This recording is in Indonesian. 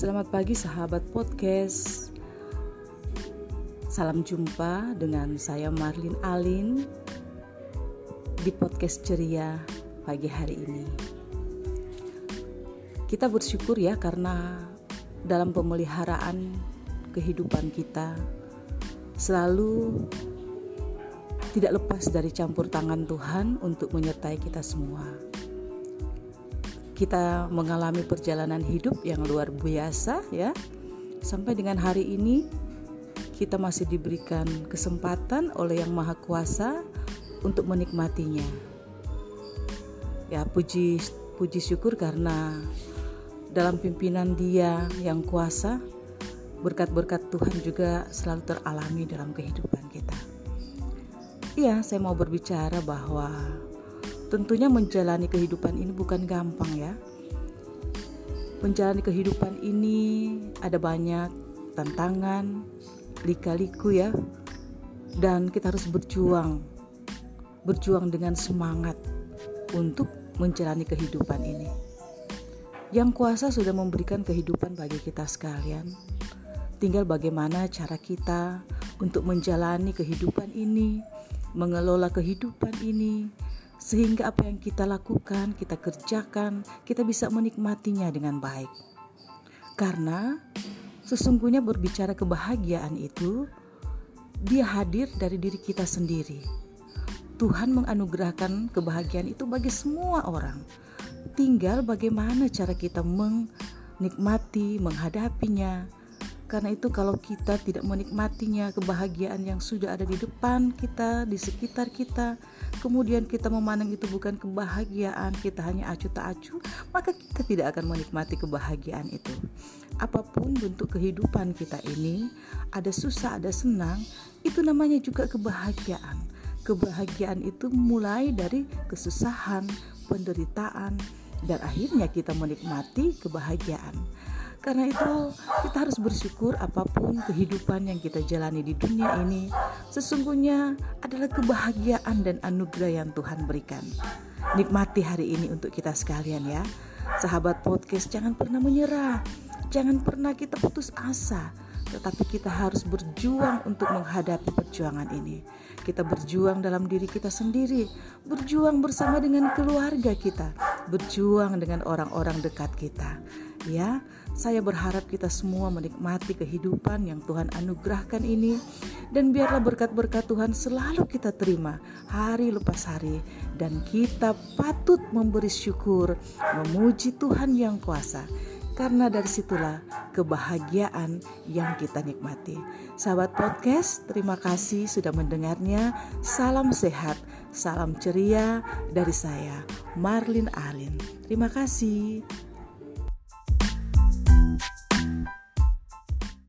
Selamat pagi sahabat podcast. Salam jumpa dengan saya Marlin Alin di podcast ceria pagi hari ini. Kita bersyukur ya karena dalam pemeliharaan kehidupan kita selalu tidak lepas dari campur tangan Tuhan untuk menyertai kita semua kita mengalami perjalanan hidup yang luar biasa ya. Sampai dengan hari ini kita masih diberikan kesempatan oleh Yang Maha Kuasa untuk menikmatinya. Ya, puji puji syukur karena dalam pimpinan Dia yang kuasa, berkat-berkat Tuhan juga selalu teralami dalam kehidupan kita. Iya, saya mau berbicara bahwa Tentunya menjalani kehidupan ini bukan gampang ya. Menjalani kehidupan ini ada banyak tantangan, lika-liku ya. Dan kita harus berjuang. Berjuang dengan semangat untuk menjalani kehidupan ini. Yang kuasa sudah memberikan kehidupan bagi kita sekalian. Tinggal bagaimana cara kita untuk menjalani kehidupan ini, mengelola kehidupan ini, sehingga apa yang kita lakukan, kita kerjakan, kita bisa menikmatinya dengan baik. Karena sesungguhnya berbicara kebahagiaan itu, dia hadir dari diri kita sendiri. Tuhan menganugerahkan kebahagiaan itu bagi semua orang. Tinggal bagaimana cara kita menikmati, menghadapinya, karena itu kalau kita tidak menikmatinya kebahagiaan yang sudah ada di depan kita, di sekitar kita, kemudian kita memandang itu bukan kebahagiaan, kita hanya acuh tak acuh, maka kita tidak akan menikmati kebahagiaan itu. Apa pun bentuk kehidupan kita ini, ada susah, ada senang, itu namanya juga kebahagiaan. Kebahagiaan itu mulai dari kesusahan, penderitaan, dan akhirnya kita menikmati kebahagiaan. Karena itu, kita harus bersyukur apa pun kehidupan yang kita jalani di dunia ini sesungguhnya adalah kebahagiaan dan anugerah yang Tuhan berikan. Nikmati hari ini untuk kita sekalian ya. Sahabat podcast jangan pernah menyerah. Jangan pernah kita putus asa tetapi kita harus berjuang untuk menghadapi perjuangan ini. Kita berjuang dalam diri kita sendiri, berjuang bersama dengan keluarga kita, berjuang dengan orang-orang dekat kita. Ya, saya berharap kita semua menikmati kehidupan yang Tuhan anugerahkan ini. Dan biarlah berkat-berkat Tuhan selalu kita terima hari lepas hari. Dan kita patut memberi syukur, memuji Tuhan yang kuasa karena dari situlah kebahagiaan yang kita nikmati. Sahabat podcast, terima kasih sudah mendengarnya. Salam sehat, salam ceria dari saya, Marlin Alin. Terima kasih.